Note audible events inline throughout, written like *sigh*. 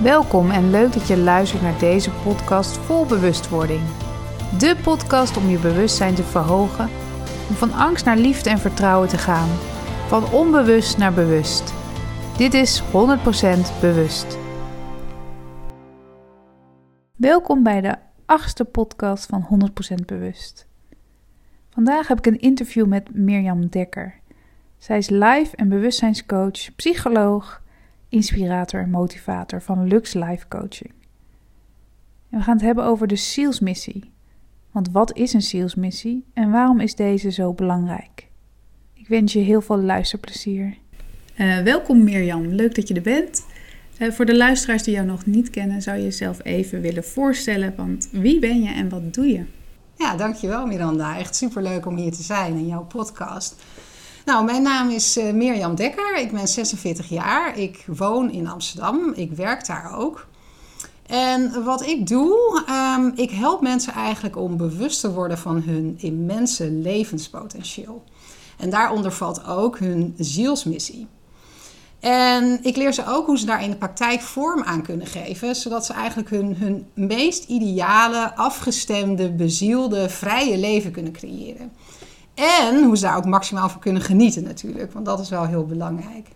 Welkom en leuk dat je luistert naar deze podcast vol bewustwording. De podcast om je bewustzijn te verhogen, om van angst naar liefde en vertrouwen te gaan, van onbewust naar bewust. Dit is 100% bewust. Welkom bij de achtste podcast van 100% bewust. Vandaag heb ik een interview met Mirjam Dekker. Zij is live en bewustzijnscoach, psycholoog inspirator en motivator van Lux Life Coaching. En we gaan het hebben over de zielsmissie. Want wat is een zielsmissie en waarom is deze zo belangrijk? Ik wens je heel veel luisterplezier. Uh, welkom Mirjam, leuk dat je er bent. Uh, voor de luisteraars die jou nog niet kennen, zou je jezelf even willen voorstellen. Want wie ben je en wat doe je? Ja, dankjewel Miranda. Echt superleuk om hier te zijn in jouw podcast. Nou, mijn naam is uh, Mirjam Dekker. Ik ben 46 jaar. Ik woon in Amsterdam. Ik werk daar ook. En wat ik doe, um, ik help mensen eigenlijk om bewust te worden van hun immense levenspotentieel. En daaronder valt ook hun zielsmissie. En ik leer ze ook hoe ze daar in de praktijk vorm aan kunnen geven, zodat ze eigenlijk hun, hun meest ideale, afgestemde, bezielde, vrije leven kunnen creëren. En hoe ze daar ook maximaal van kunnen genieten natuurlijk, want dat is wel heel belangrijk.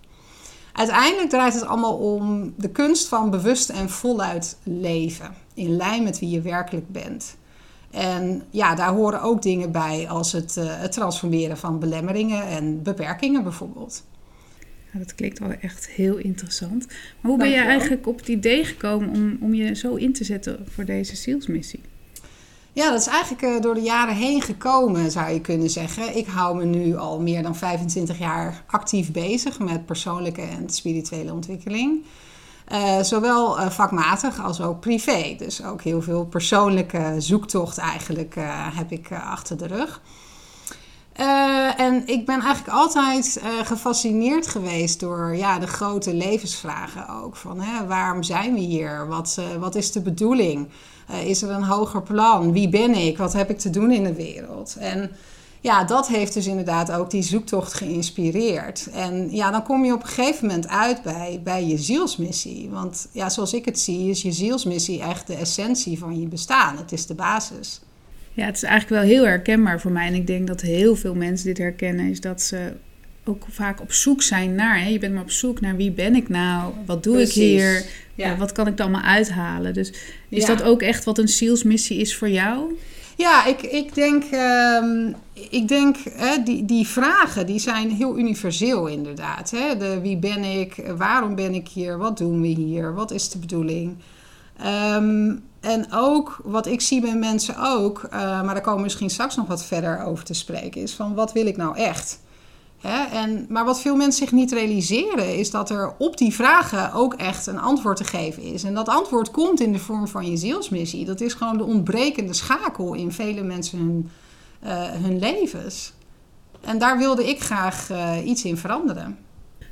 Uiteindelijk draait het allemaal om de kunst van bewust en voluit leven. In lijn met wie je werkelijk bent. En ja, daar horen ook dingen bij als het, uh, het transformeren van belemmeringen en beperkingen bijvoorbeeld. dat klinkt wel echt heel interessant. Maar hoe ben je eigenlijk op het idee gekomen om, om je zo in te zetten voor deze zielsmissie? Ja, dat is eigenlijk uh, door de jaren heen gekomen, zou je kunnen zeggen. Ik hou me nu al meer dan 25 jaar actief bezig met persoonlijke en spirituele ontwikkeling. Uh, zowel uh, vakmatig als ook privé. Dus ook heel veel persoonlijke zoektocht eigenlijk heb ik achter de rug. en ik ben eigenlijk altijd gefascineerd geweest door ja, de grote levensvragen ook. Van, hè, waarom zijn we hier? Wat, wat is de bedoeling? Uh, is er een hoger plan? Wie ben ik? Wat heb ik te doen in de wereld? En ja, dat heeft dus inderdaad ook die zoektocht geïnspireerd. En ja, dan kom je op een gegeven moment uit bij, bij je zielsmissie. Want ja, zoals ik het zie, is je zielsmissie echt de essentie van je bestaan. Het is de basis. Ja, het is eigenlijk wel heel herkenbaar voor mij. En ik denk dat heel veel mensen dit herkennen, is dat ze ook vaak op zoek zijn naar. Hè? Je bent maar op zoek naar wie ben ik nou? Wat doe ik hier? Ja. wat kan ik er allemaal uithalen? Dus is dat ook echt wat een zielsmissie is voor jou? Ja, ik, ik denk, um, ik denk hè, die, die vragen die zijn heel universeel inderdaad. Hè? De, wie ben ik? Waarom ben ik hier? Wat doen we hier? Wat is de bedoeling? Um, en ook wat ik zie bij mensen ook, uh, maar daar komen we misschien straks nog wat verder over te spreken, is van wat wil ik nou echt? Hè? En, maar wat veel mensen zich niet realiseren, is dat er op die vragen ook echt een antwoord te geven is. En dat antwoord komt in de vorm van je zielsmissie. Dat is gewoon de ontbrekende schakel in vele mensen hun, uh, hun levens. En daar wilde ik graag uh, iets in veranderen.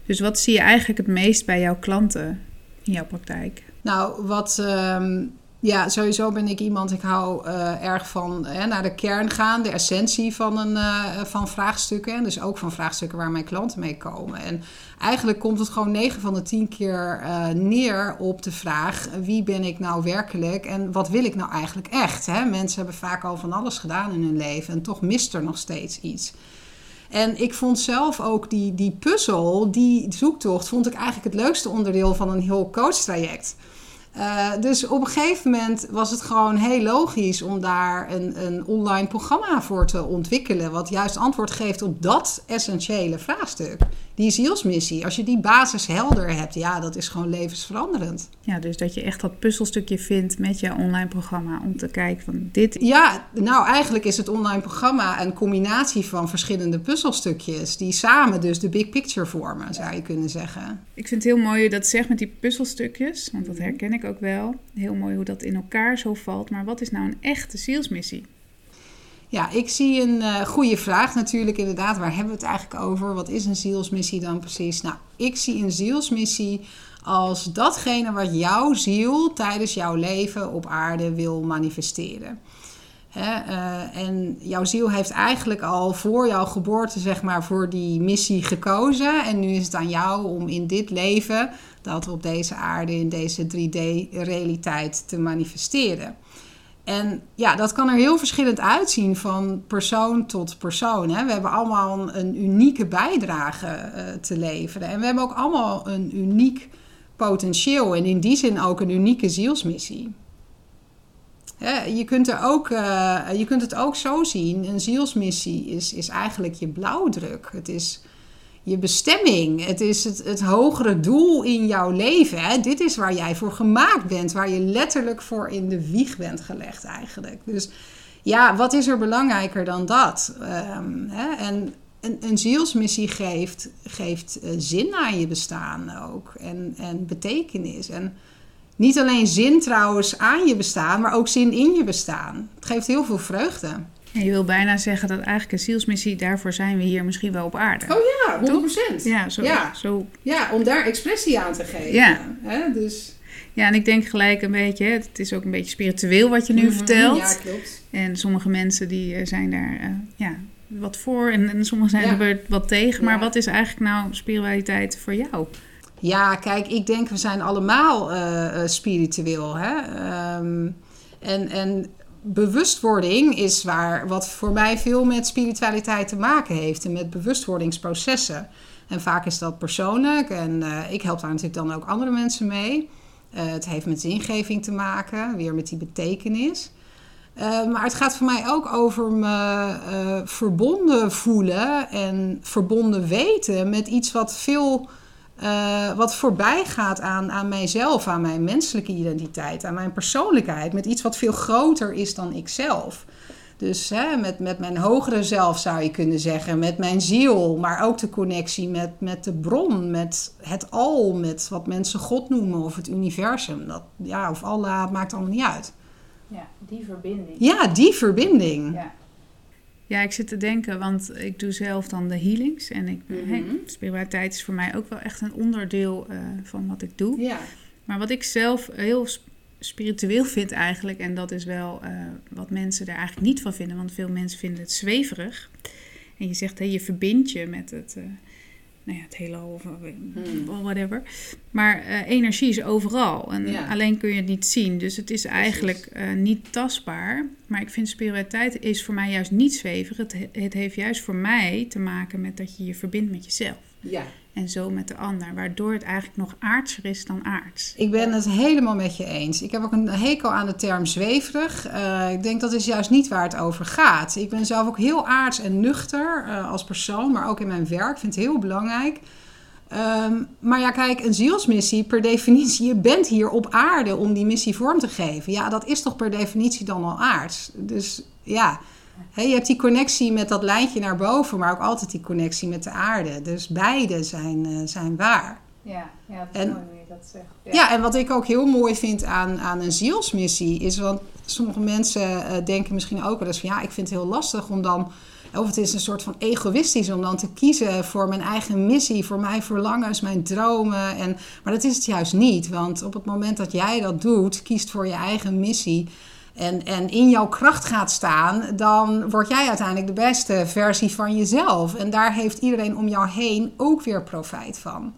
Dus wat zie je eigenlijk het meest bij jouw klanten in jouw praktijk? Nou, wat. Um, ja, sowieso ben ik iemand, ik hou uh, erg van hè, naar de kern gaan, de essentie van, een, uh, van vraagstukken. Dus ook van vraagstukken waar mijn klanten mee komen. En eigenlijk komt het gewoon 9 van de 10 keer neer op de vraag: wie ben ik nou werkelijk en wat wil ik nou eigenlijk echt? Hè? Mensen hebben vaak al van alles gedaan in hun leven en toch mist er nog steeds iets. En ik vond zelf ook die, die puzzel, die zoektocht, vond ik eigenlijk het leukste onderdeel van een heel coachtraject. Uh, dus op een gegeven moment was het gewoon heel logisch om daar een, een online programma voor te ontwikkelen. Wat juist antwoord geeft op dat essentiële vraagstuk. Die zielsmissie. Als je die basis helder hebt, ja, dat is gewoon levensveranderend. Ja, dus dat je echt dat puzzelstukje vindt met je online programma. Om te kijken van dit. Ja, nou eigenlijk is het online programma een combinatie van verschillende puzzelstukjes. Die samen dus de big picture vormen, zou je kunnen zeggen. Ik vind het heel mooi dat zegt met die puzzelstukjes. Want dat herken ik ook wel. Heel mooi hoe dat in elkaar zo valt. Maar wat is nou een echte zielsmissie? Ja, ik zie een uh, goede vraag natuurlijk inderdaad. Waar hebben we het eigenlijk over? Wat is een zielsmissie dan precies? Nou, ik zie een zielsmissie als datgene wat jouw ziel tijdens jouw leven op aarde wil manifesteren. Uh, en jouw ziel heeft eigenlijk al voor jouw geboorte, zeg maar, voor die missie gekozen. En nu is het aan jou om in dit leven, dat op deze aarde, in deze 3D-realiteit te manifesteren. En ja, dat kan er heel verschillend uitzien van persoon tot persoon. Hè. We hebben allemaal een unieke bijdrage uh, te leveren. En we hebben ook allemaal een uniek potentieel. En in die zin ook een unieke zielsmissie. Hè, je, kunt er ook, uh, je kunt het ook zo zien. Een zielsmissie is, is eigenlijk je blauwdruk. Het is je bestemming. Het is het, het hogere doel in jouw leven. Hè? Dit is waar jij voor gemaakt bent. Waar je letterlijk voor in de wieg bent gelegd eigenlijk. Dus ja, wat is er belangrijker dan dat? Um, hè? En een, een, zielsmissie geeft, geeft uh, zin aan je bestaan ook. En, en betekenis. En niet alleen zin trouwens aan je bestaan, maar ook zin in je bestaan. Het geeft heel veel vreugde. En je wil bijna zeggen dat eigenlijk een zielsmissie, daarvoor zijn we hier misschien wel op aarde. Oh ja, 100%. Ja, zo, ja. Zo. ja, om daar expressie aan te geven. Ja. Hè? Dus... ja, en ik denk gelijk een beetje, het is ook een beetje spiritueel wat je nu vertelt. Ja, klopt. En sommige mensen die zijn daar uh, ja, wat voor en, en sommigen zijn Ja. er wat tegen. Maar Ja. wat is eigenlijk nou spiritualiteit voor jou? Ja, kijk, ik denk we zijn allemaal eh, eh, spiritueel. Hè? Ehm, en, en bewustwording is waar, wat voor mij veel met spiritualiteit te maken heeft en met bewustwordingsprocessen. En vaak is dat persoonlijk en eh, ik help daar natuurlijk dan ook andere mensen mee. Eh, het heeft met zingeving te maken, weer met die betekenis. Eh, maar het gaat voor mij ook over me verbonden voelen en verbonden weten met iets wat veel eh, wat voorbij gaat aan, aan mijzelf, aan mijn menselijke identiteit, aan mijn persoonlijkheid, met iets wat veel groter is dan ikzelf. Dus hè, met, met mijn hogere zelf zou je kunnen zeggen, met mijn ziel, maar ook de connectie met, met de bron, met het al, met wat mensen God noemen of het universum. Dat, ja, of Allah, maakt allemaal niet uit. Ja, die verbinding. Ja, die verbinding. Ja. Ja, ik zit te denken, want ik doe zelf dan de healings. En ik, hey, spiritualiteit is voor mij ook wel echt een onderdeel eh, van wat ik doe. Ja. Maar wat ik zelf heel sp- spiritueel vind eigenlijk, en dat is wel eh, wat mensen er eigenlijk niet van vinden, want veel mensen vinden het zweverig. En je zegt, hé, je verbindt je met het, eh nou ja, het heelal of Hmm. whatever. Maar eh, energie is overal. En Ja. alleen kun je het niet zien. Dus het is eigenlijk eh, niet tastbaar. Maar ik vind spiritualiteit is voor mij juist niet zweverig. Het, he- het heeft juist voor mij te maken met dat je je verbindt met jezelf. ja. En zo met de ander. Waardoor het eigenlijk nog aardser is dan aards. Ik ben het helemaal met je eens. Ik heb ook een hekel aan de term zweverig. Eh, ik denk dat is juist niet waar het over gaat. Ik ben zelf ook heel aards en nuchter eh, als persoon, maar ook in mijn werk. Ik vind het heel belangrijk. Ehm, maar ja, kijk, een zielsmissie, per definitie, je bent hier op aarde om die missie vorm te geven. Ja, dat is toch per definitie dan al aards. Dus ja, hè, je hebt die connectie met dat lijntje naar boven, maar ook altijd die connectie met de aarde. Dus beide zijn, eh, zijn waar. Ja, ja dat is En- mooi hoe je dat zegt. Ja, en wat ik ook heel mooi vind aan, aan een zielsmissie is, want sommige mensen eh, denken misschien ook wel eens van ja, ik vind het heel lastig om dan, of het is een soort van egoïstisch om dan te kiezen voor mijn eigen missie, voor mijn verlangens, mijn dromen. En, maar dat is het juist niet, want op het moment dat jij dat doet, kiest voor je eigen missie. En, en in jouw kracht gaat staan, dan word jij uiteindelijk de beste versie van jezelf. En daar heeft iedereen om jou heen ook weer profijt van.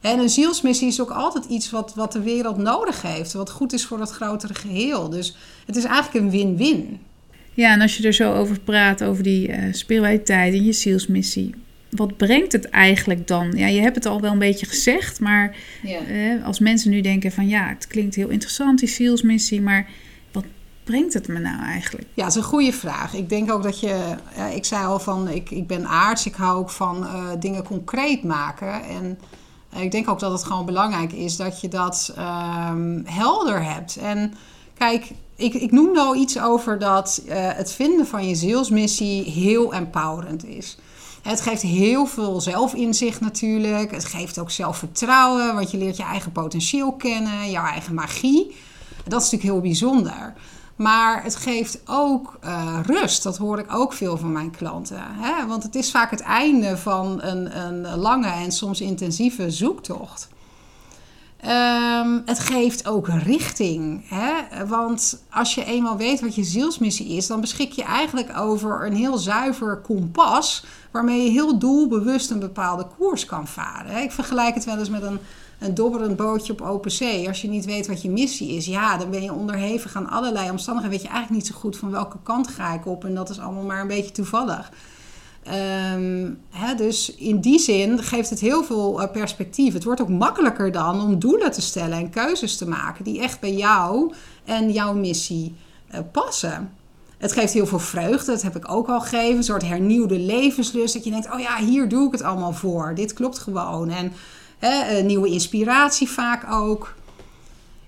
En een zielsmissie is ook altijd iets wat, wat de wereld nodig heeft. Wat goed is voor het grotere geheel. Dus het is eigenlijk een win-win. Ja, en als je er zo over praat, over die eh, spiritualiteit en je zielsmissie. Wat brengt het eigenlijk dan? Ja, je hebt het al wel een beetje gezegd, maar eh, als mensen nu denken van ja, het klinkt heel interessant, die zielsmissie, maar brengt het me nou eigenlijk? Ja, dat is een goede vraag. Ik denk ook dat je, ik zei al van, ik, ik ben aards, ik hou ook van eh, dingen concreet maken. En eh, ik denk ook dat het gewoon belangrijk is dat je dat ehm, helder hebt. En kijk, ik, ik noem nou iets over dat eh, het vinden van je zielsmissie heel empowerend is. Het geeft heel veel zelfinzicht natuurlijk. Het geeft ook zelfvertrouwen, want je leert je eigen potentieel kennen, jouw eigen magie. Dat is natuurlijk heel bijzonder. Maar het geeft ook uh, rust. Dat hoor ik ook veel van mijn klanten. Hè? Want het is vaak het einde van een, een lange en soms intensieve zoektocht. Ehm, het geeft ook richting. Hè? Want als je eenmaal weet wat je zielsmissie is, dan beschik je eigenlijk over een heel zuiver kompas. Waarmee je heel doelbewust een bepaalde koers kan varen. Ik vergelijk het wel eens met een, een dobberend bootje op open zee. Als je niet weet wat je missie is, ja, dan ben je onderhevig aan allerlei omstandigheden. Weet je eigenlijk niet zo goed van welke kant ga ik op. En dat is allemaal maar een beetje toevallig. Um, hè, dus in die zin geeft het heel veel uh, perspectief. Het wordt ook makkelijker dan om doelen te stellen en keuzes te maken die echt bij jou en jouw missie uh, passen. Het geeft heel veel vreugde, dat heb ik ook al gegeven. Een soort hernieuwde levenslust. Dat je denkt, oh ja, hier doe ik het allemaal voor. Dit klopt gewoon. En hè, nieuwe inspiratie vaak ook.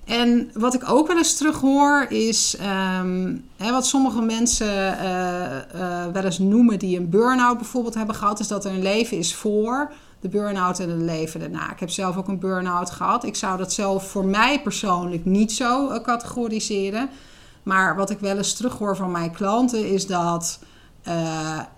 En wat ik ook wel eens terug hoor is um, hè, wat sommige mensen uh, uh, wel eens noemen die een burn-out bijvoorbeeld hebben gehad, is dat er een leven is voor de burn-out en een leven daarna. Ik heb zelf ook een burn-out gehad. Ik zou dat zelf voor mij persoonlijk niet zo categoriseren. Maar wat ik wel eens terughoor van mijn klanten is dat,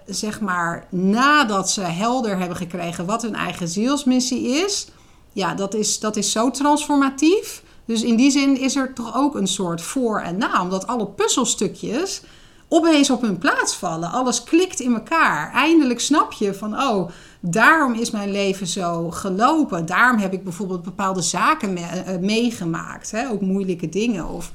zeg maar, nadat ze helder hebben gekregen wat hun eigen zielsmissie is, ja, dat is, dat is zo transformatief. Dus in die zin is er toch ook een soort voor en na, omdat alle puzzelstukjes opeens op hun plaats vallen. Alles klikt in elkaar. Eindelijk snap je van, oh, daarom is mijn leven zo gelopen. Daarom heb ik bijvoorbeeld bepaalde zaken eh, meegemaakt, hè? ook moeilijke dingen. Of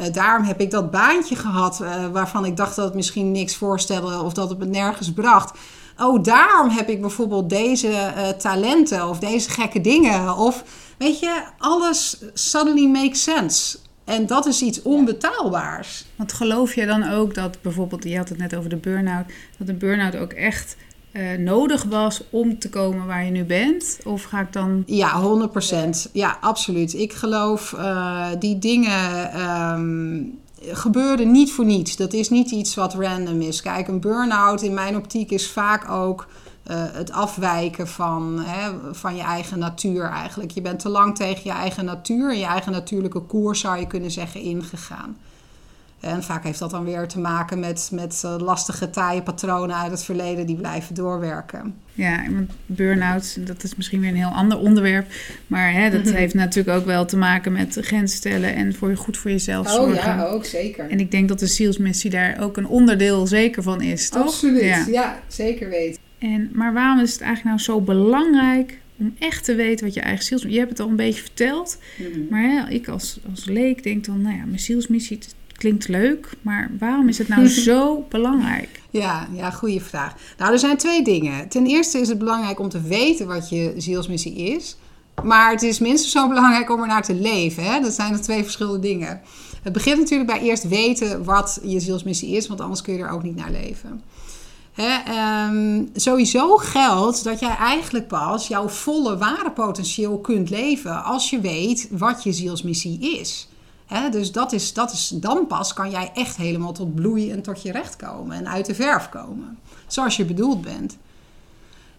uh, daarom heb ik dat baantje gehad uh, waarvan ik dacht dat het misschien niks voorstelde of dat het me nergens bracht. Oh, daarom heb ik bijvoorbeeld deze talenten of deze gekke dingen. Of Weet je, alles suddenly makes sense. En dat is iets onbetaalbaars. Want geloof je dan ook dat bijvoorbeeld, je had het net over de burn-out, dat een burn-out ook echt uh, nodig was om te komen waar je nu bent? Of ga ik dan. Ja, 100%. Ja, absoluut. Ik geloof uh, die dingen. Um, gebeuren niet voor niets. Dat is niet iets wat random is. Kijk, een burn-out in mijn optiek is vaak ook uh, het afwijken van, hè, van je eigen natuur eigenlijk. Je bent te lang tegen je eigen natuur en je eigen natuurlijke koers, zou je kunnen zeggen, ingegaan. En vaak heeft dat dan weer te maken met, met uh, lastige taaie patronen uit het verleden die blijven doorwerken. Ja, burn-out, dat is misschien weer een heel ander onderwerp. Maar hè, dat heeft natuurlijk ook wel te maken met grenzen stellen en voor, goed voor jezelf oh, zorgen. Oh ja, ook zeker. En ik denk dat de zielsmissie daar ook een onderdeel zeker van is, toch? Absoluut, ja, ja zeker weten. En, maar waarom is het eigenlijk nou zo belangrijk om echt te weten wat je eigen ziels... Je hebt het al een beetje verteld, mm-hmm. maar hè, ik als, als leek denk dan... Nou ja, mijn zielsmissie klinkt leuk, maar waarom is het nou *laughs* zo belangrijk? Ja, ja, goede vraag. Nou, er zijn twee dingen. Ten eerste is het belangrijk om te weten wat je zielsmissie is. Maar het is minstens zo belangrijk om er naar te leven. Hè? Dat zijn er twee verschillende dingen. Het begint natuurlijk bij eerst weten wat je zielsmissie is, want anders kun je er ook niet naar leven. Hè, um, sowieso geldt dat jij eigenlijk pas jouw volle ware potentieel kunt leven als je weet wat je zielsmissie is. Dus dat is, dat is, dan pas kan jij echt helemaal tot bloei en tot je recht komen en uit de verf komen. Zoals je bedoeld bent.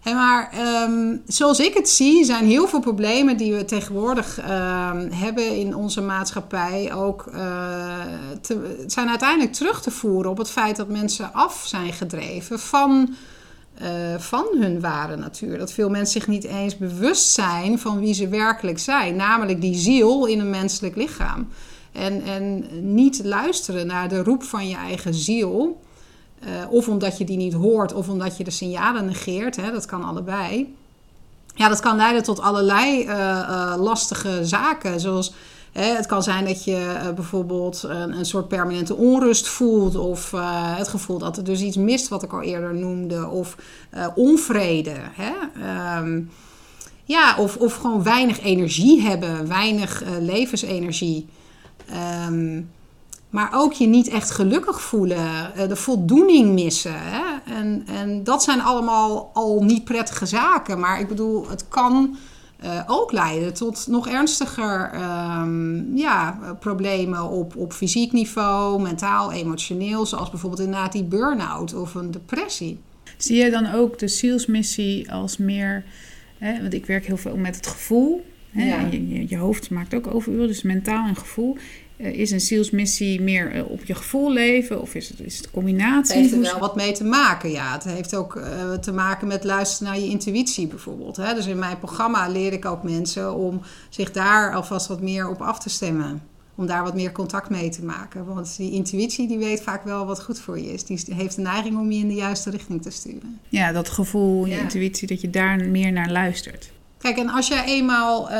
Maar um, zoals ik het zie, zijn heel veel problemen die we tegenwoordig um, hebben in onze maatschappij ook uh, te, zijn uiteindelijk terug te voeren op het feit dat mensen af zijn gedreven van, uh, van hun ware natuur. Dat veel mensen zich niet eens bewust zijn van wie ze werkelijk zijn, namelijk die ziel in een menselijk lichaam. En, en niet luisteren naar de roep van je eigen ziel. Uh, of omdat je die niet hoort, of omdat je de signalen negeert. Hè, dat kan allebei. Ja, dat kan leiden tot allerlei uh, uh, lastige zaken. Zoals het kan zijn dat je bijvoorbeeld een, een, soort permanente onrust voelt. Of het gevoel dat er dus iets mist, wat ik al eerder noemde. Of onvrede. Hè? Um, ja, of, of gewoon weinig energie hebben, weinig levensenergie. Um, maar ook je niet echt gelukkig voelen, eh, de voldoening missen. Hè? En, en dat zijn allemaal al niet prettige zaken. Maar ik bedoel, het kan uh, ook leiden tot nog ernstiger um, ja, problemen op, op fysiek niveau, mentaal, emotioneel. Zoals bijvoorbeeld inderdaad die burn-out of een depressie. Zie jij dan ook de zielsmissie als meer... Hè, want ik werk heel veel met het gevoel. Hè? Ja. Je, je, je hoofd maakt ook overuren, dus mentaal en gevoel Eh, is een zielsmissie meer eh, op je gevoel leven of is het, is het een combinatie? Het heeft er wel wat mee te maken, ja. Het heeft ook eh, te maken met luisteren naar je intuïtie bijvoorbeeld. Hè? Dus in mijn programma leer ik ook mensen om zich daar alvast wat meer op af te stemmen. Om daar wat meer contact mee te maken. Want die intuïtie die weet vaak wel wat goed voor je is. Die heeft de neiging om je in de juiste richting te sturen. Ja, dat gevoel, je Ja. intuïtie, dat je daar meer naar luistert. Kijk, en als jij eenmaal eh,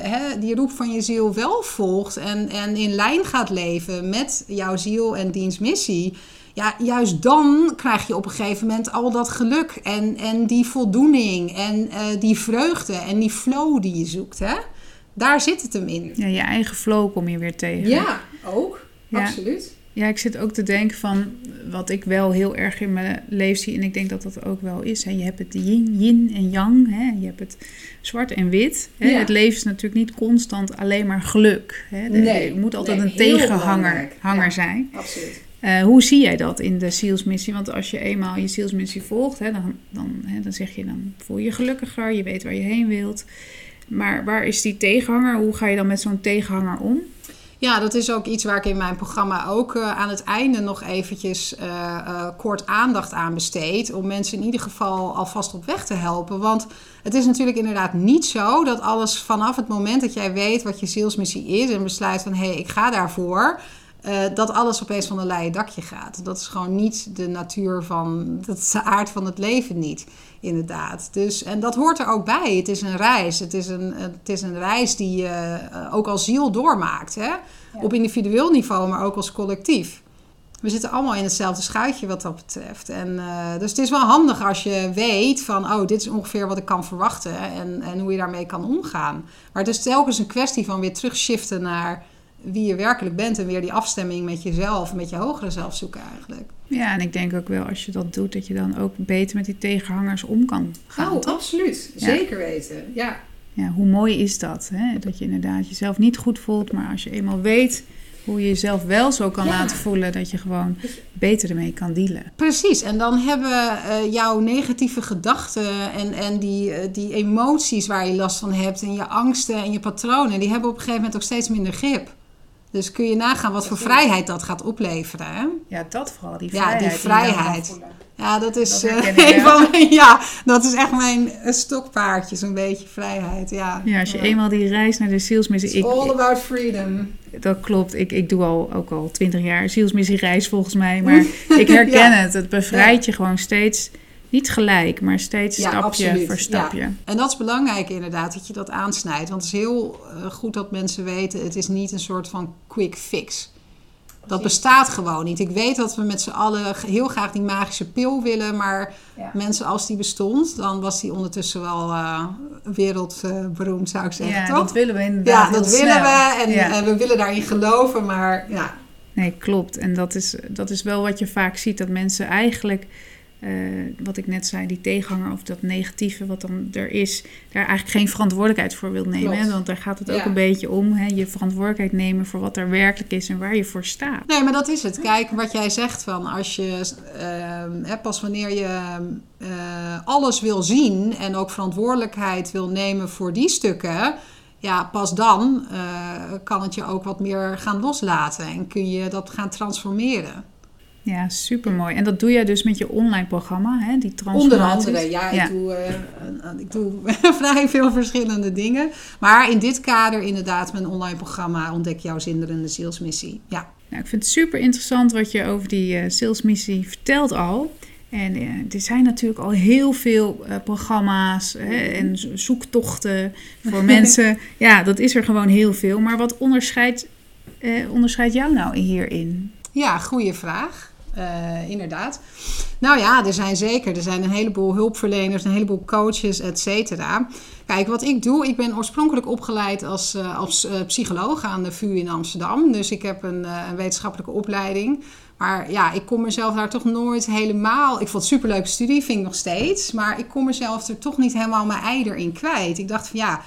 hè, die roep van je ziel wel volgt en, en in lijn gaat leven met jouw ziel en dienstmissie, ja, juist dan krijg je op een gegeven moment al dat geluk en, en die voldoening en eh, die vreugde en die flow die je zoekt. Hè? Daar zit het hem in. Ja, je eigen flow kom je weer tegen. Ja, ook. Ja. Absoluut. Ja, ik zit ook te denken van wat ik wel heel erg in mijn leven zie. En ik denk dat dat ook wel is. Hè. Je hebt het yin, yin en yang. Hè. Je hebt het zwart en wit. Hè. Ja. Het leven is natuurlijk niet constant alleen maar geluk. Hè. De- Nee, er moet altijd nee, een tegenhanger hanger Ja. zijn. Absoluut. Eh, hoe zie jij dat in de zielsmissie? Want als je eenmaal je zielsmissie volgt, hè, dan, dan, hè, dan zeg je dan voel je je gelukkiger, je weet waar je heen wilt. Maar waar is die tegenhanger? Hoe ga je dan met zo'n tegenhanger om? Ja, dat is ook iets waar ik in mijn programma ook eh, aan het einde nog eventjes eh, eh, kort aandacht aan besteed. Om mensen in ieder geval alvast op weg te helpen. Want het is natuurlijk inderdaad niet zo dat alles vanaf het moment dat jij weet wat je zielsmissie is en besluit van hé, hey, ik ga daarvoor. Eh, dat alles opeens van een leien dakje gaat. Dat is gewoon niet de natuur van, dat is de aard van het leven niet, inderdaad. Dus, en dat hoort er ook bij. Het is een reis. Het is een, het is een reis die je eh, ook als ziel doormaakt. Hè? Op individueel niveau, maar ook als collectief. We zitten allemaal in hetzelfde schuitje wat dat betreft. En, eh, dus het is wel handig als je weet van... oh, dit is ongeveer wat ik kan verwachten... en, en hoe je daarmee kan omgaan. Maar het is telkens een kwestie van weer terugshiften naar wie je werkelijk bent... en weer die afstemming met jezelf, met je hogere zelf zoeken eigenlijk. Ja, en ik denk ook wel als je dat doet, dat je dan ook beter met die tegenhangers om kan gaan. Oh, toch? absoluut. Ja. Zeker weten. Ja. Ja, hoe mooi is dat? Hè? Dat je inderdaad jezelf niet goed voelt, maar als je eenmaal weet hoe je jezelf wel zo kan Ja. laten voelen, dat je gewoon beter ermee kan dealen. Precies, en dan hebben eh, jouw negatieve gedachten en, en die, eh, die emoties waar je last van hebt en je angsten en je patronen, die hebben op een gegeven moment ook steeds minder grip. Dus kun je nagaan wat voor vrijheid dat gaat opleveren. Hè? Ja, dat vooral, die Ja, vrijheid. die dan kan vrijheid. Ja, dat is Dat eh, ik *laughs* van mijn, ja, dat is echt mijn eh, stokpaardje, zo'n beetje vrijheid. Ja, Ja, als je Ja. eenmaal die reis naar de zielsmissie... It's all Ik, about freedom. dat klopt, ik, ik doe al, ook al twintig jaar zielsmissiereis volgens mij. *laughs* Maar ik herken Ja. het. Het bevrijdt je gewoon steeds, niet gelijk, maar steeds Ja, stapje absoluut. voor stapje. En dat is belangrijk inderdaad, dat je dat aansnijdt. Want het is heel eh, goed dat mensen weten, het is niet een soort van quick fix. Dat bestaat gewoon niet. Ik weet dat we met z'n allen heel graag die magische pil willen, maar Ja. mensen als die bestond, dan was die ondertussen wel eh, wereldberoemd, zou ik zeggen, Ja, toch? dat willen we inderdaad ja, dat willen snel. we en, Ja. en we willen daarin geloven, maar ja, Nee, klopt. En dat is, dat is wel wat je vaak ziet, dat mensen eigenlijk, eh, wat ik net zei, die tegenhanger of dat negatieve wat dan er is, daar eigenlijk geen verantwoordelijkheid voor wil nemen. Hè? Want daar gaat het ook een beetje om, hè? je verantwoordelijkheid nemen voor wat er werkelijk is en waar je voor staat. Nee, maar dat is het. Kijk, wat jij zegt van als je ehm, pas wanneer je eh, alles wil zien en ook verantwoordelijkheid wil nemen voor die stukken, ja, pas dan eh, kan het je ook wat meer gaan loslaten en kun je dat gaan transformeren. Ja, supermooi. En dat doe jij dus met je online programma, hè? die Onder transformaties. andere, ja, Ja. Ik, doe, eh, een- ik doe vrij veel verschillende dingen. Maar in dit kader inderdaad mijn online programma Ontdek jouw zinderende zielsmissie. Ja. Nou, ik vind het super interessant wat je over die eh, salesmissie vertelt al. En eh, er zijn natuurlijk al heel veel eh, programma's hè, en zo- zoektochten voor *laughs* mensen. Ja, dat is er gewoon heel veel. Maar wat onderscheidt, eh, onderscheidt jou nou hierin? Ja, goede vraag. Eh, inderdaad. Nou ja, er zijn zeker. Er zijn een heleboel hulpverleners, een heleboel coaches, et cetera. Kijk, wat ik doe, ik ben oorspronkelijk opgeleid als, eh, als eh, psycholoog aan de VU in Amsterdam. Dus ik heb een, een wetenschappelijke opleiding. Maar ja, ik kon mezelf daar toch nooit helemaal... Ik vond het superleuke studie, vind ik nog steeds. Maar ik kon mezelf er toch niet helemaal mijn ei erin kwijt. Ik dacht van ja,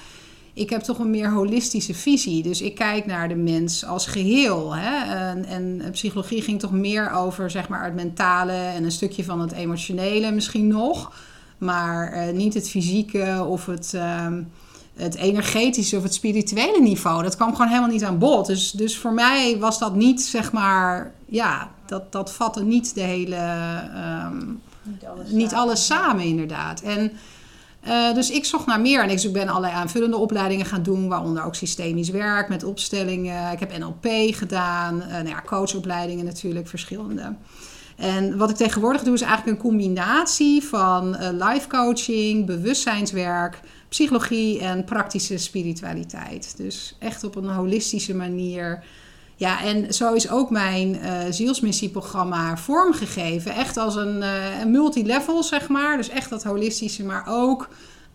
ik heb toch een meer holistische visie. Dus ik kijk naar de mens als geheel. Hè? En, en psychologie ging toch meer over zeg maar, het mentale en een stukje van het emotionele misschien nog. Maar eh, niet het fysieke of het, ehm, het energetische of het spirituele niveau, dat kwam gewoon helemaal niet aan bod. Dus, dus voor mij was dat niet, zeg maar, ja, dat, dat vatte niet de hele, ehm, Niet alles, niet alles samen inderdaad. En eh, dus ik zocht naar meer en ik ben allerlei aanvullende opleidingen gaan doen, waaronder ook systemisch werk met opstellingen. Ik heb NLP gedaan, eh nou ja, coachopleidingen natuurlijk, verschillende. En wat ik tegenwoordig doe is eigenlijk een combinatie van uh, life coaching, bewustzijnswerk, psychologie en praktische spiritualiteit. Dus echt op een holistische manier. Ja, en zo is ook mijn uh, zielsmissieprogramma vormgegeven. Echt als een, uh, een multilevel, zeg maar. Dus echt dat holistische, maar ook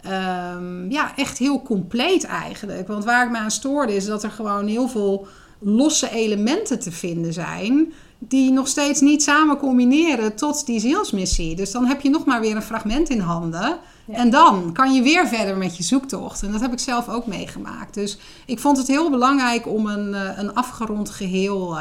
um, ja, echt heel compleet eigenlijk. Want waar ik me aan stoorde is dat er gewoon heel veel losse elementen te vinden zijn die nog steeds niet samen combineren tot die zielsmissie. Dus dan heb je nog maar weer een fragment in handen. En dan kan je weer verder met je zoektocht. En dat heb ik zelf ook meegemaakt. Dus ik vond het heel belangrijk om een, een afgerond geheel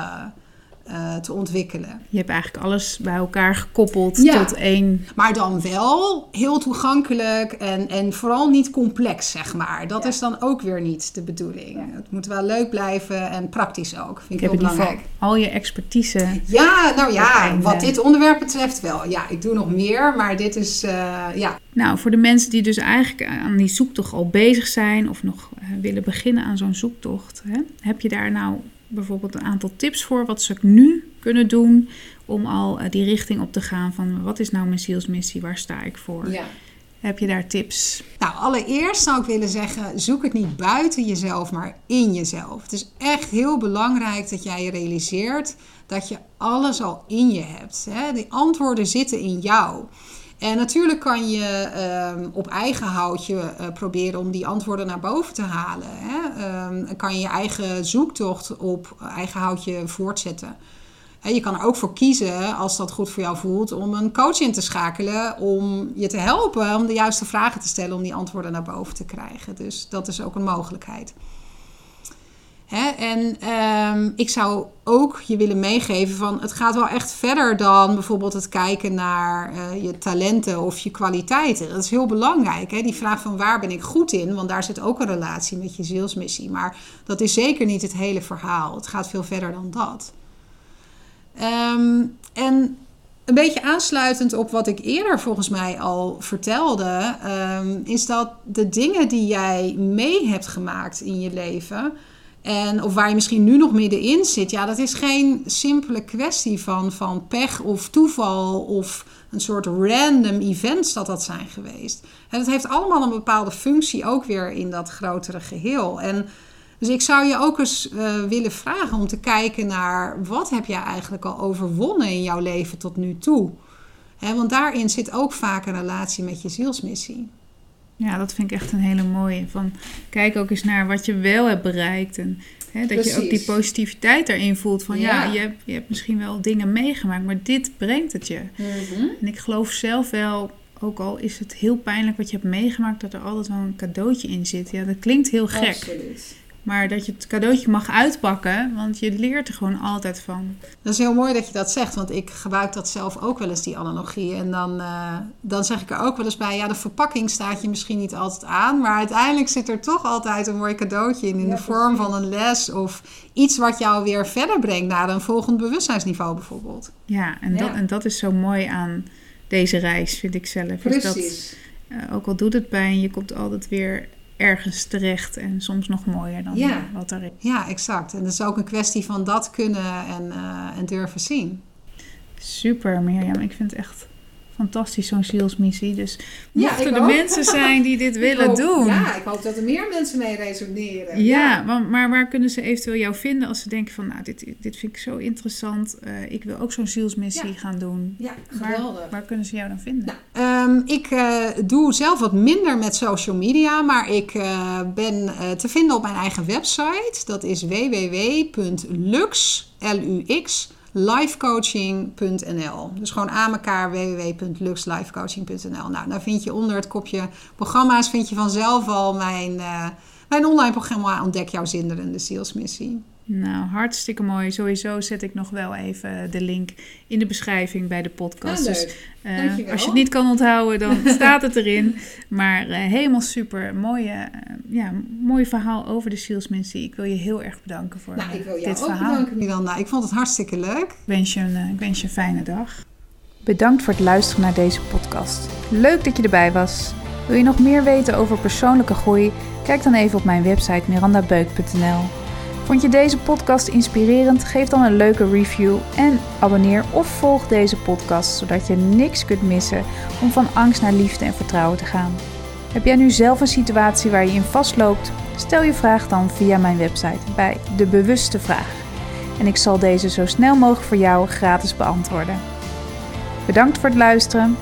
uh, uh, te ontwikkelen. Je hebt eigenlijk alles bij elkaar gekoppeld ja. tot één. Maar dan wel heel toegankelijk en, en vooral niet complex, zeg maar. Dat ja. is dan ook weer niet de bedoeling. Ja. Het moet wel leuk blijven en praktisch ook. Vind ik, ik heel belangrijk. Al je expertise. Ja, nou ja, wat dit onderwerp betreft wel. Ja, ik doe nog meer, maar dit is, uh, ja. Nou, voor de mensen die dus eigenlijk aan die zoektocht al bezig zijn of nog willen beginnen aan zo'n zoektocht, hè, heb je daar nou bijvoorbeeld een aantal tips voor wat ze nu kunnen doen om al die richting op te gaan van wat is nou mijn zielsmissie, waar sta ik voor? Ja. Heb je daar tips? Nou, allereerst zou ik willen zeggen, zoek het niet buiten jezelf, maar in jezelf. Het is echt heel belangrijk dat jij je realiseert dat je alles al in je hebt. Hè? Die antwoorden zitten in jou. En natuurlijk kan je um, op eigen houtje uh, proberen om die antwoorden naar boven te halen. Hè? Um, kan je je eigen zoektocht op eigen houtje voortzetten. En je kan er ook voor kiezen, als dat goed voor jou voelt, om een coach in te schakelen om je te helpen om de juiste vragen te stellen om die antwoorden naar boven te krijgen. Dus dat is ook een mogelijkheid. Hè? En um, ik zou ook je willen meegeven van het gaat wel echt verder dan bijvoorbeeld het kijken naar uh, je talenten of je kwaliteiten. Dat is heel belangrijk. Hè? Die vraag van waar ben ik goed in, want daar zit ook een relatie met je zielsmissie. Maar dat is zeker niet het hele verhaal. Het gaat veel verder dan dat. Um, en een beetje aansluitend op wat ik eerder volgens mij al vertelde, um, is dat de dingen die jij mee hebt gemaakt in je leven. En, of waar je misschien nu nog middenin zit, ja, dat is geen simpele kwestie van, van pech of toeval of een soort random events dat dat zijn geweest. En dat heeft allemaal een bepaalde functie ook weer in dat grotere geheel. En dus ik zou je ook eens uh, willen vragen om te kijken naar wat heb jij eigenlijk al overwonnen in jouw leven tot nu toe. Want daarin zit ook vaak een relatie met je zielsmissie. Ja, dat vind ik echt een hele mooie. Van, kijk ook eens naar wat je wel hebt bereikt. En hè, dat Precies. je ook die positiviteit erin voelt. Van ja, ja je, hebt, je hebt misschien wel dingen meegemaakt, maar dit brengt het je. Mm-hmm. En ik geloof zelf wel, ook al is het heel pijnlijk wat je hebt meegemaakt, dat er altijd wel een cadeautje in zit. Ja, dat klinkt heel gek. Absoluut. Maar dat je het cadeautje mag uitpakken, want je leert er gewoon altijd van. Dat is heel mooi dat je dat zegt, want ik gebruik dat zelf ook wel eens, die analogie. En dan, uh, dan zeg ik er ook wel eens bij, ja, de verpakking staat je misschien niet altijd aan, maar uiteindelijk zit er toch altijd een mooi cadeautje in, in ja, de vorm van een les of iets wat jou weer verder brengt naar een volgend bewustzijnsniveau bijvoorbeeld. Ja, en, ja. Dat, en dat is zo mooi aan deze reis, vind ik zelf. Precies. Dat, uh, ook al doet het pijn, je komt altijd weer ergens terecht en soms nog mooier dan ja. wat er is. Ja, exact. En dat is ook een kwestie van dat kunnen en, uh, en durven zien. Super, Mirjam. Ik vind het echt fantastisch, zo'n zielsmissie. Dus mochten ja, er mensen zijn die dit *laughs* willen hoop, doen. Ja, ik hoop dat er meer mensen mee resoneren. Ja, ja. Maar, waar kunnen ze eventueel jou vinden als ze denken van... nou, dit, dit vind ik zo interessant. Uh, ik wil ook zo'n zielsmissie ja. gaan doen. Ja, geweldig. Waar, waar kunnen ze jou dan vinden? Nou, um, ik uh, doe zelf wat minder met social media... maar ik uh, ben te vinden op mijn eigen website. Dat is www.lux, L-U-X lifecoaching.nl. Dus gewoon aan elkaar www.luxlifecoaching.nl. Nou, daar vind je onder het kopje programma's vind je vanzelf al mijn, mijn online programma Ontdek jouw zinderende zielsmissie. Nou, hartstikke mooi. Sowieso zet ik nog wel even de link in de beschrijving bij de podcast. Ah, dus Dankjewel. als je het niet kan onthouden, dan *laughs* staat het erin. Maar eh, helemaal super. Mooie, eh, ja, mooi verhaal over de zielsmissie. Ik wil je heel erg bedanken voor Nou, eh, ik wil jou dit ook verhaal. bedanken, Miranda. Ik vond het hartstikke leuk. Ik wens, je een, ik wens je een fijne dag. Bedankt voor het luisteren naar deze podcast. Leuk dat je erbij was. Wil je nog meer weten over persoonlijke groei? Kijk dan even op mijn website mirandabeuk.nl. Vond je deze podcast inspirerend? Geef dan een leuke review en abonneer of volg deze podcast zodat je niks kunt missen om van angst naar liefde en vertrouwen te gaan. Heb jij nu zelf een situatie waar je in vastloopt? Stel je vraag dan via mijn website bij De Bewuste Vraag. En ik zal deze zo snel mogelijk voor jou gratis beantwoorden. Bedankt voor het luisteren